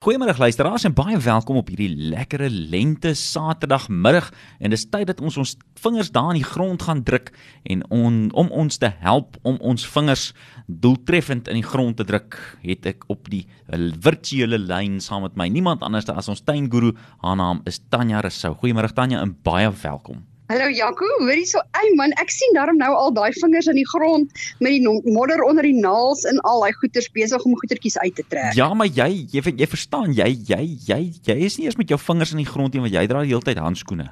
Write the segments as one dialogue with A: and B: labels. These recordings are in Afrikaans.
A: Goeiemôre luisteraars en baie welkom op hierdie lekkere lente Saterdagmiddag en dis tyd dat ons ons vingers daar in die grond gaan druk en on, om ons te help om ons vingers doeltreffend in die grond te druk het ek op die virtuele lyn saam met my niemand anders as ons tuinguru haar naam is Tanya Resou. Goeiemôre Tanya en baie welkom.
B: Hallo Jaco, hoor jy so, ey man, ek sien daarom nou al daai vingers in die grond met die modder onder die naels en al daai goeters besig om goetertjies uit te trek.
A: Ja, maar jy jy jy verstaan, jy jy jy jy is nie eers met jou vingers in die grond nie, want jy dra die hele tyd handskoene.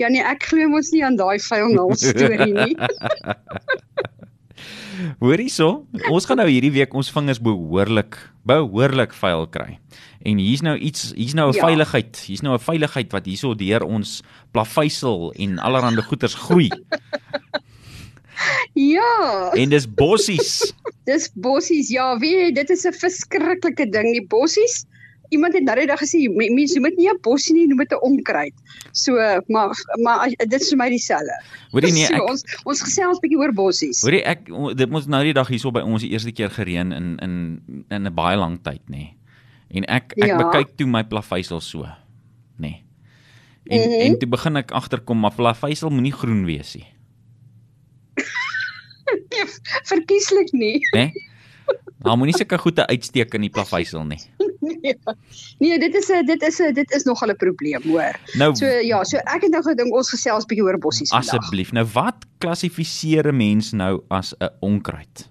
B: Ja nee, ek glo mos nie aan daai vuil naels storie nie.
A: Hoorie so, ons gaan nou hierdie week ons vingers behoorlik behoorlik vuil kry. En hier's nou iets, hier's nou 'n ja. veiligheid. Hier's nou 'n veiligheid wat hierso deur ons plaveisel en allerlei goeters groei.
B: Ja.
A: En dis bossies.
B: dis bossies. Ja, weet dit is 'n verskriklike ding, die bossies iemand het nou dag gesê mense noem dit nie 'n bossie nie, noem dit 'n onkruid. So maar maar dit is vir my dieselfde.
A: Hoorie nee,
B: ek, so, ons ons gesels bietjie oor bossies.
A: Hoorie ek dit moet nou die dag hierso by ons die eerste keer gereën in in in 'n baie lang tyd nê. Nee. En ek ek ja. bekyk toe my plaveisel so nê. Nee. En mm -hmm. en toe begin ek agterkom maar plaveisel moenie groen wees nie.
B: Nee, verkieslik nie.
A: Né? Nee? Maar moenie sulke goede uitsteek in die plaveisel nie.
B: nee, nee, dit is 'n dit is 'n dit is nogal 'n probleem, hoor. Nou, so ja, so ek het nou gedink ons gesels bietjie oor bossies
A: vandag. Asseblief. Nou wat klassifiseer 'n mens nou as 'n onkruid?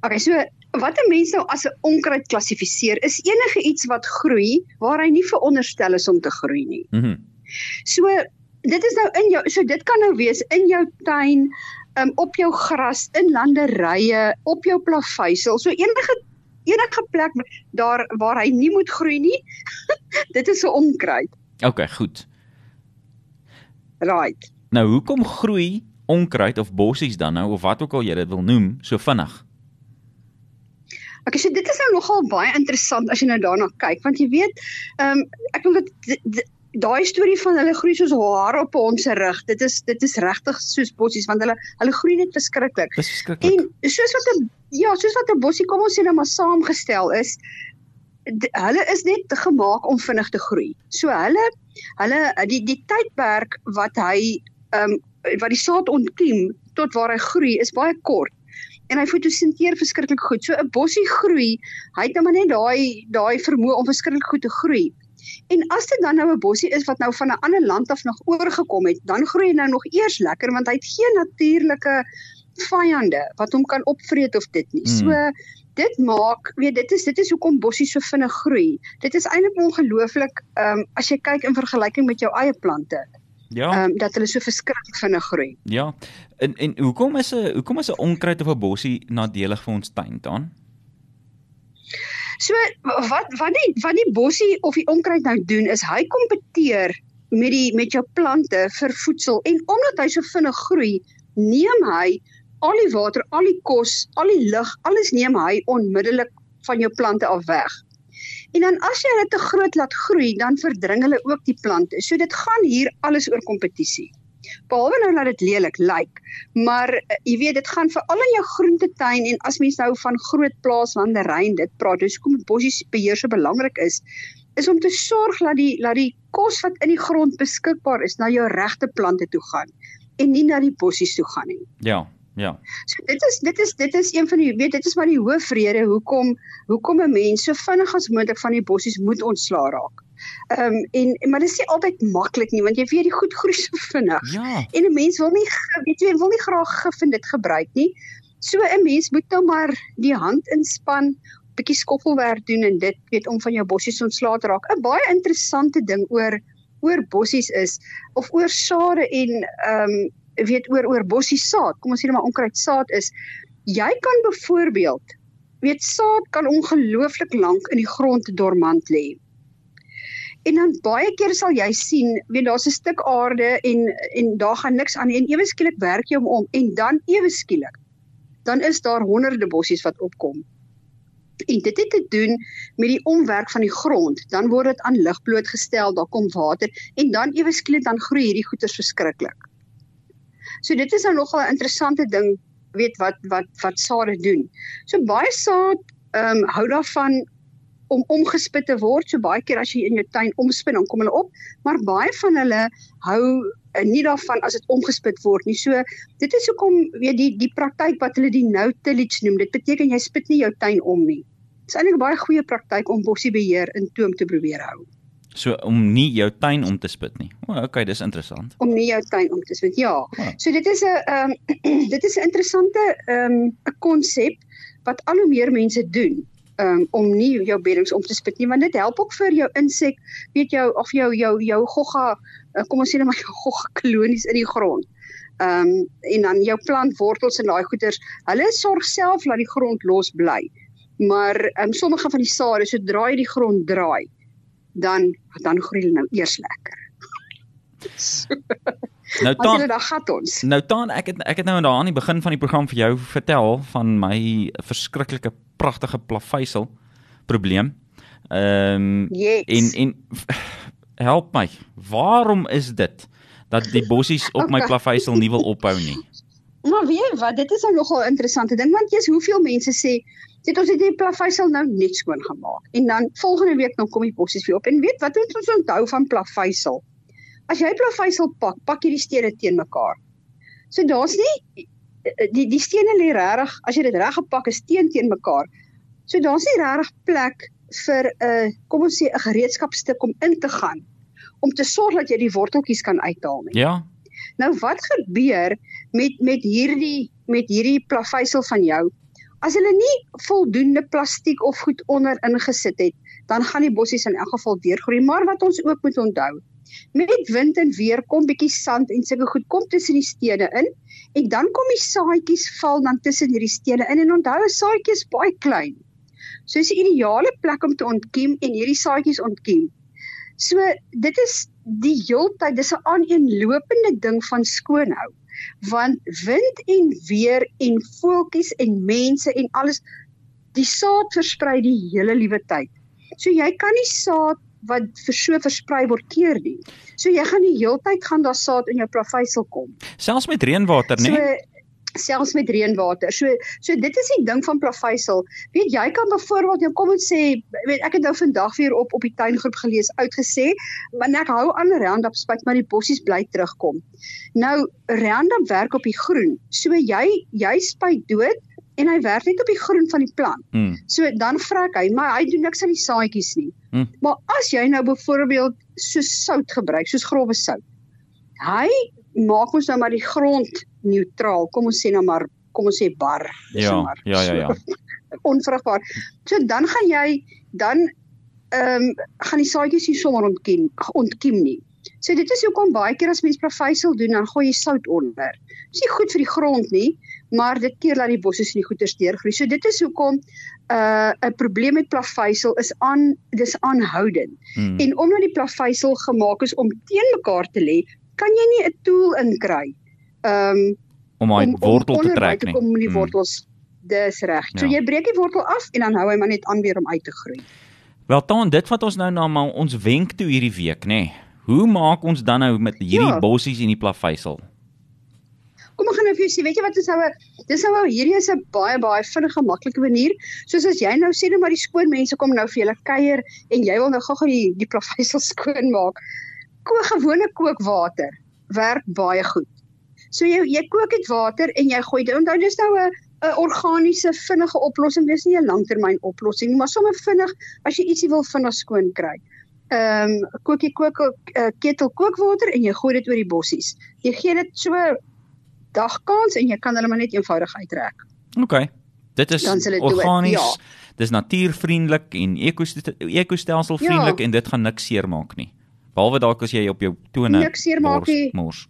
B: Okay, so wat 'n mens nou as 'n onkruid klassifiseer is enige iets wat groei waar hy nie veronderstel is om te groei nie. Mhm. Mm so dit is nou in jou so dit kan nou wees in jou tuin, um, op jou gras, in landerye, op jou plaveisel. So enige enige plek daar waar hy nie moet groei nie. dit is 'n onkruid.
A: OK, goed.
B: Right.
A: Nou, hoekom groei onkruid of bossies dan nou of wat ook al jy dit wil noem so vinnig?
B: Ek sê dit is nou nogal baie interessant as jy nou daarna kyk want jy weet, ehm um, ek dink dat daai storie van hulle groei soos hare op ons rug. Dit is dit is regtig soos bossies want hulle hulle groei net verskriklik.
A: Dis verskriklik.
B: En soos wat 'n ja, soos wat 'n bossie kom ons sê nou maar saamgestel is, hulle is net gemaak om vinnig te groei. So hulle hulle die die tydperk wat hy ehm um, wat die saad ontkiem tot waar hy groei is baie kort en hy fotosinteer verskriklik goed. So 'n bossie groei, hy het nou net daai daai vermoë om verskriklik goed te groei. En as dit dan nou 'n bossie is wat nou van 'n ander land af nog oorgekom het, dan groei hy nou nog eers lekker want hy het geen natuurlike vyande wat hom kan opvreet of dit nie. Hmm. So dit maak, weet dit is dit is hoekom bossies so vinnig groei. Dit is eintlik ongelooflik ehm um, as jy kyk in vergelyking met jou eie plante. Ja. Ehm um, dat hulle so verskriklik vinnig groei.
A: Ja. En en hoekom is 'n hoekom is 'n onkruid of 'n bossie nadelig vir ons tuin dan?
B: So wat wat die wat die bossie of die onkruid nou doen is hy kompeteer met die met jou plante vir voedsel en omdat hy so vinnig groei, neem hy al die water, al die kos, al die lig, alles neem hy onmiddellik van jou plante af weg. En dan as jy hulle te groot laat groei, dan verdring hulle ook die plante. So dit gaan hier alles oor kompetisie. Behalwe nou dat dit lelik lyk, maar uh, jy weet dit gaan veral in jou groentetuin en as mens nou van groot plaaslanderye dit praat, dis hoekom bossies beheer so belangrik is, is om te sorg dat die dat die kos wat in die grond beskikbaar is na jou regte plante toe gaan en nie na die bossies toe gaan nie.
A: Ja. Ja.
B: So dit is dit is dit is een van die weet dit is maar die hoofrede hoekom hoekom 'n mens so vinnig as moontlik van die bossies moet ontslaa raak. Ehm um, en maar dit is nie altyd maklik nie want jy weet die goed groei so vinnig.
A: Ja.
B: En 'n mens wil nie weet jy wil nie graag gif en dit gebruik nie. So 'n mens moet nou maar die hand inspann, bietjie skoffelwerk doen en dit weet om van jou bossies ontslae te raak. 'n Baie interessante ding oor oor bossies is of oor sade en ehm um, weet oor oor bossie saad. Kom ons sê net maar onkruid saad is jy kan byvoorbeeld weet saad kan ongelooflik lank in die grond dormant lê. En dan baie keer sal jy sien, weet daar's 'n stuk aarde en en daar gaan niks aan en ewe skielik werk jy hom om en dan ewe skielik dan is daar honderde bossies wat opkom. En dit het te doen met die omwerk van die grond. Dan word dit aan lig blootgestel, daar kom water en dan ewe skielik dan groei hierdie goeters verskriklik. So dit is nou nogal 'n interessante ding, weet wat wat wat sade doen. So baie saad ehm um, hou daarvan om omgespit te word. So baie keer as jy in jou tuin omspin, dan kom hulle op, maar baie van hulle hou uh, nie daarvan as dit omgespit word nie. So dit is hoekom weet die die praktyk wat hulle die no tillage noem. Dit beteken jy spit nie jou tuin om nie. Dit is eintlik 'n baie goeie praktyk om bossiebeheer in toom te probeer hou.
A: So om nie jou tuin om te spit nie. O, oh, okay, dis interessant.
B: Om nie jou tuin om te spit. Ja. Oh. So dit is 'n ehm um, dit is 'n interessante ehm um, 'n konsep wat al hoe meer mense doen. Um, om nie jou beddings om te spit nie want dit help ook vir jou insek weet jou of jou jou jou gogga uh, kom ons sê net maar jou gogga kolonies in die grond. Ehm um, en dan jou plantwortels en daai goeters, hulle sorg self dat die grond los bly. Maar ehm um, sommige van die sade sodra jy die grond draai, dan dan groei hulle nou eers lekker.
A: nou dan
B: dan gaan ons.
A: Nou dan ek het ek het nou aan die begin van die program vir jou vertel van my verskriklike pragtige plaveisel probleem. Ehm um,
B: yes.
A: en en help my. Waarom is dit dat die bossies op okay. my plaveisel nie wil ophou nie?
B: Maar weet jy wat, dit is nou nogal 'n interessante ding want jy's hoeveel mense sê Dit ons het die plaveisel nou net skoon gemaak en dan volgende week dan kom die bossies weer op en weet wat moet ons onthou van plaveisel? As jy plaveisel pak, pak jy die stene teen mekaar. So daar's nie die die stene lê regtig as jy dit reg gepak is teen teen mekaar. So daar's nie regtig plek vir 'n uh, kom ons sê 'n gereedskapstuk om in te gaan om te sorg dat jy die worteltjies kan uithaal nie.
A: Ja.
B: Nou wat gebeur met met hierdie met hierdie plaveisel van jou? As hulle nie voldoende plastiek of goed onder ingesit het, dan gaan die bossies in elk geval deurgroei. Maar wat ons ook moet onthou, met wind en weer kom bietjie sand en sulke goed kom tussen die stene in en dan kom die saadjies val dan tussen hierdie stene in en onthou 'n saadjie is baie klein. So is 'n ideale plek om te ontkiem en hierdie saadjies ontkiem. So dit is die heeltyd dis 'n aaneenlopende ding van skoonhou want wind en weer en voeltjies en mense en alles die saad versprei die hele liewe tyd. So jy kan nie saad wat vir so versprei word keer nie. So jy gaan die heeltyd gaan daar saad in jou plaveisel kom.
A: Selfs met reënwater, né?
B: So, selfs met reënwater. So so dit is die ding van plaveisel. Weet jy kan byvoorbeeld jou kom ons sê weet ek het nou vandag weer op op die tuingroep gelees uitgesê, want ek hou aan Roundup spuit maar die bossies bly terugkom. Nou Roundup werk op die groen. So jy jy spuit dood en hy werk net op die groen van die plant.
A: Mm.
B: So dan vrek hy, maar hy doen niks aan die saadjies nie.
A: Mm.
B: Maar as jy nou byvoorbeeld so sout gebruik, soos grove sout. Hy maak ons nou maar die grond neutraal. Kom ons sê nou maar, kom ons sê bar.
A: Ja,
B: so maar,
A: ja, ja, ja.
B: Onvrugbaar. So dan gaan jy dan ehm um, gaan die saadjies nie sommer ontkiem ontkiem nie. So dit is hoekom baie keer as mens plaveisel doen, dan gooi jy sout onder. Dis nie goed vir die grond nie, maar dit keer dat die bosse nie goeders deurgroei. So dit is hoekom 'n uh, 'n probleem met plaveisel is aan dis aanhoudend.
A: Hmm.
B: En omdat die plaveisel gemaak is om teen mekaar te lê, kan jy nie 'n tool inkry. Ehm um,
A: om hy wortel te trek
B: nie. Om die
A: Hmm.
B: wortels dis reg. So
A: Ja.
B: jy breek die wortel af en dan hou hy maar net aan weer om uit te groei.
A: Wel dan dit wat ons nou na maar ons wenk toe hierdie week, nê. Hoe maak ons dan nou met hierdie
B: Ja.
A: bossies en die plaveisel?
B: Kom ek gaan nou vir jou sê, weet jy wat is nou 'n dis nou hierdie is 'n baie baie vinnige maklike manier. Soos as jy nou sê net maar die skoon mense kom nou vir julle kuier en jy wil nou gou-gou die die plaveisel skoon maak. Kook gewone kookwater werk baie goed. So jy jy kook dit water en jy gooi dit. Onthou dis nou 'n 'n organiese vinnige oplossing. Dis nie 'n langtermyn oplossing nie, maar sommer vinnig as jy ietsie wil vinnig skoon kry. Ehm um, kook jy kook 'n uh, ketel kookwater en jy gooi dit oor die bossies. Jy gee dit so dagkans en jy kan hulle maar net eenvoudig uittrek.
A: OK. Dit is organies.
B: ja.
A: Dis natuurvriendelik en ekostelselvriendelik
B: Ja.
A: en dit gaan niks seermaak nie. Behalwe dalk as jy op jou tone
B: Niks seermaak nie.
A: Mors.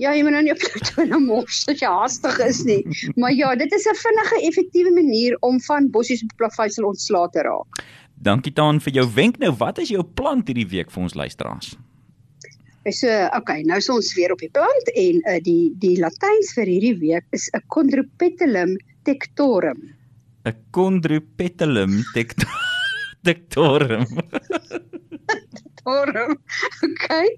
B: Ja, jy moet nou nie op jou tone mors as jy haastig is nie. Maar ja, dit is 'n vinnige, effektiewe manier om van bossies op plaveisel ontslae te raak.
A: Dankie Taan vir jou wenk. Nou, wat is jou plan hierdie week vir ons luisteraars?
B: So, okay, nou is ons weer op die plant en uh, die die Latyns vir hierdie week is 'n Chondropetalum tectorum.
A: 'n Chondropetalum tect tectorum.
B: Torum. Okay.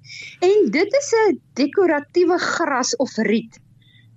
B: En dit is 'n dekoratiewe gras of riet.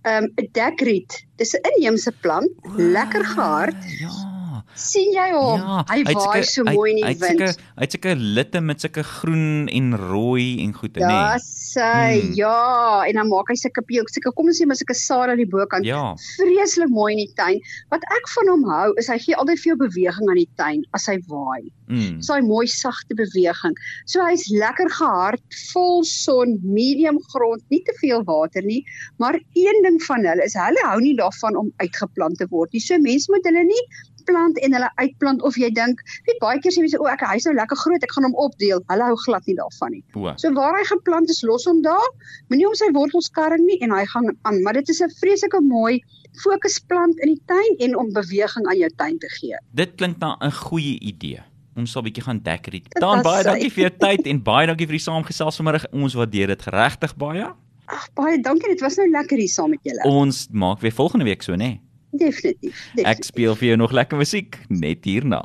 B: Um 'n dekriet. Dis 'n inheemse plant, lekker gehard.
A: Ja.
B: Sien jy hom?
A: Ja,
B: hy waai so
A: hy-
B: mooi in
A: hy
B: die
A: het sulke-
B: wind.
A: Hy het sulke litte met sulke groen en rooi en goeie, nê.
B: Ja, sy,
A: Hmm.
B: ja, en dan maak hy sulke sulke kom ons sê maar sulke sade aan die bokant.
A: Ja.
B: Vreeslik mooi in die tuin. Wat ek van hom hou, is hy gee altyd jou beweging aan die tuin as hy waai.
A: Mm.
B: So hy mooi sagte beweging. So hy's lekker gehard, vol son, medium grond, nie te veel water nie, maar een ding van hulle is hulle hou nie daarvan om uitgeplant te word nie. So mense moet hulle nie plant en hulle uitplant of jy dink, weet baie keer sê mense o, ek hy's nou lekker groot, ek gaan hom opdeel. Hulle hou glad nie daarvan nie.
A: O.
B: So waar hy geplant is, los hom daar. Moenie om sy wortels karring nie en hy gaan aan, maar dit is 'n vreeslike mooi fokusplant in die tuin en om beweging aan jou tuin te gee.
A: Dit klink na 'n goeie idee. Ons sal 'n bietjie gaan dekorate.
B: Dit
A: Dan baie
B: sy.
A: dankie vir jou tyd en baie dankie vir die saamgesels vanmiddag. Ons waardeer dit regtig baie.
B: Ag baie dankie, dit was nou lekker hier saam met julle.
A: Ons maak weer volgende week so, nê?
B: Definitief. definitief.
A: Ek speel vir jou nog lekker musiek net hierna.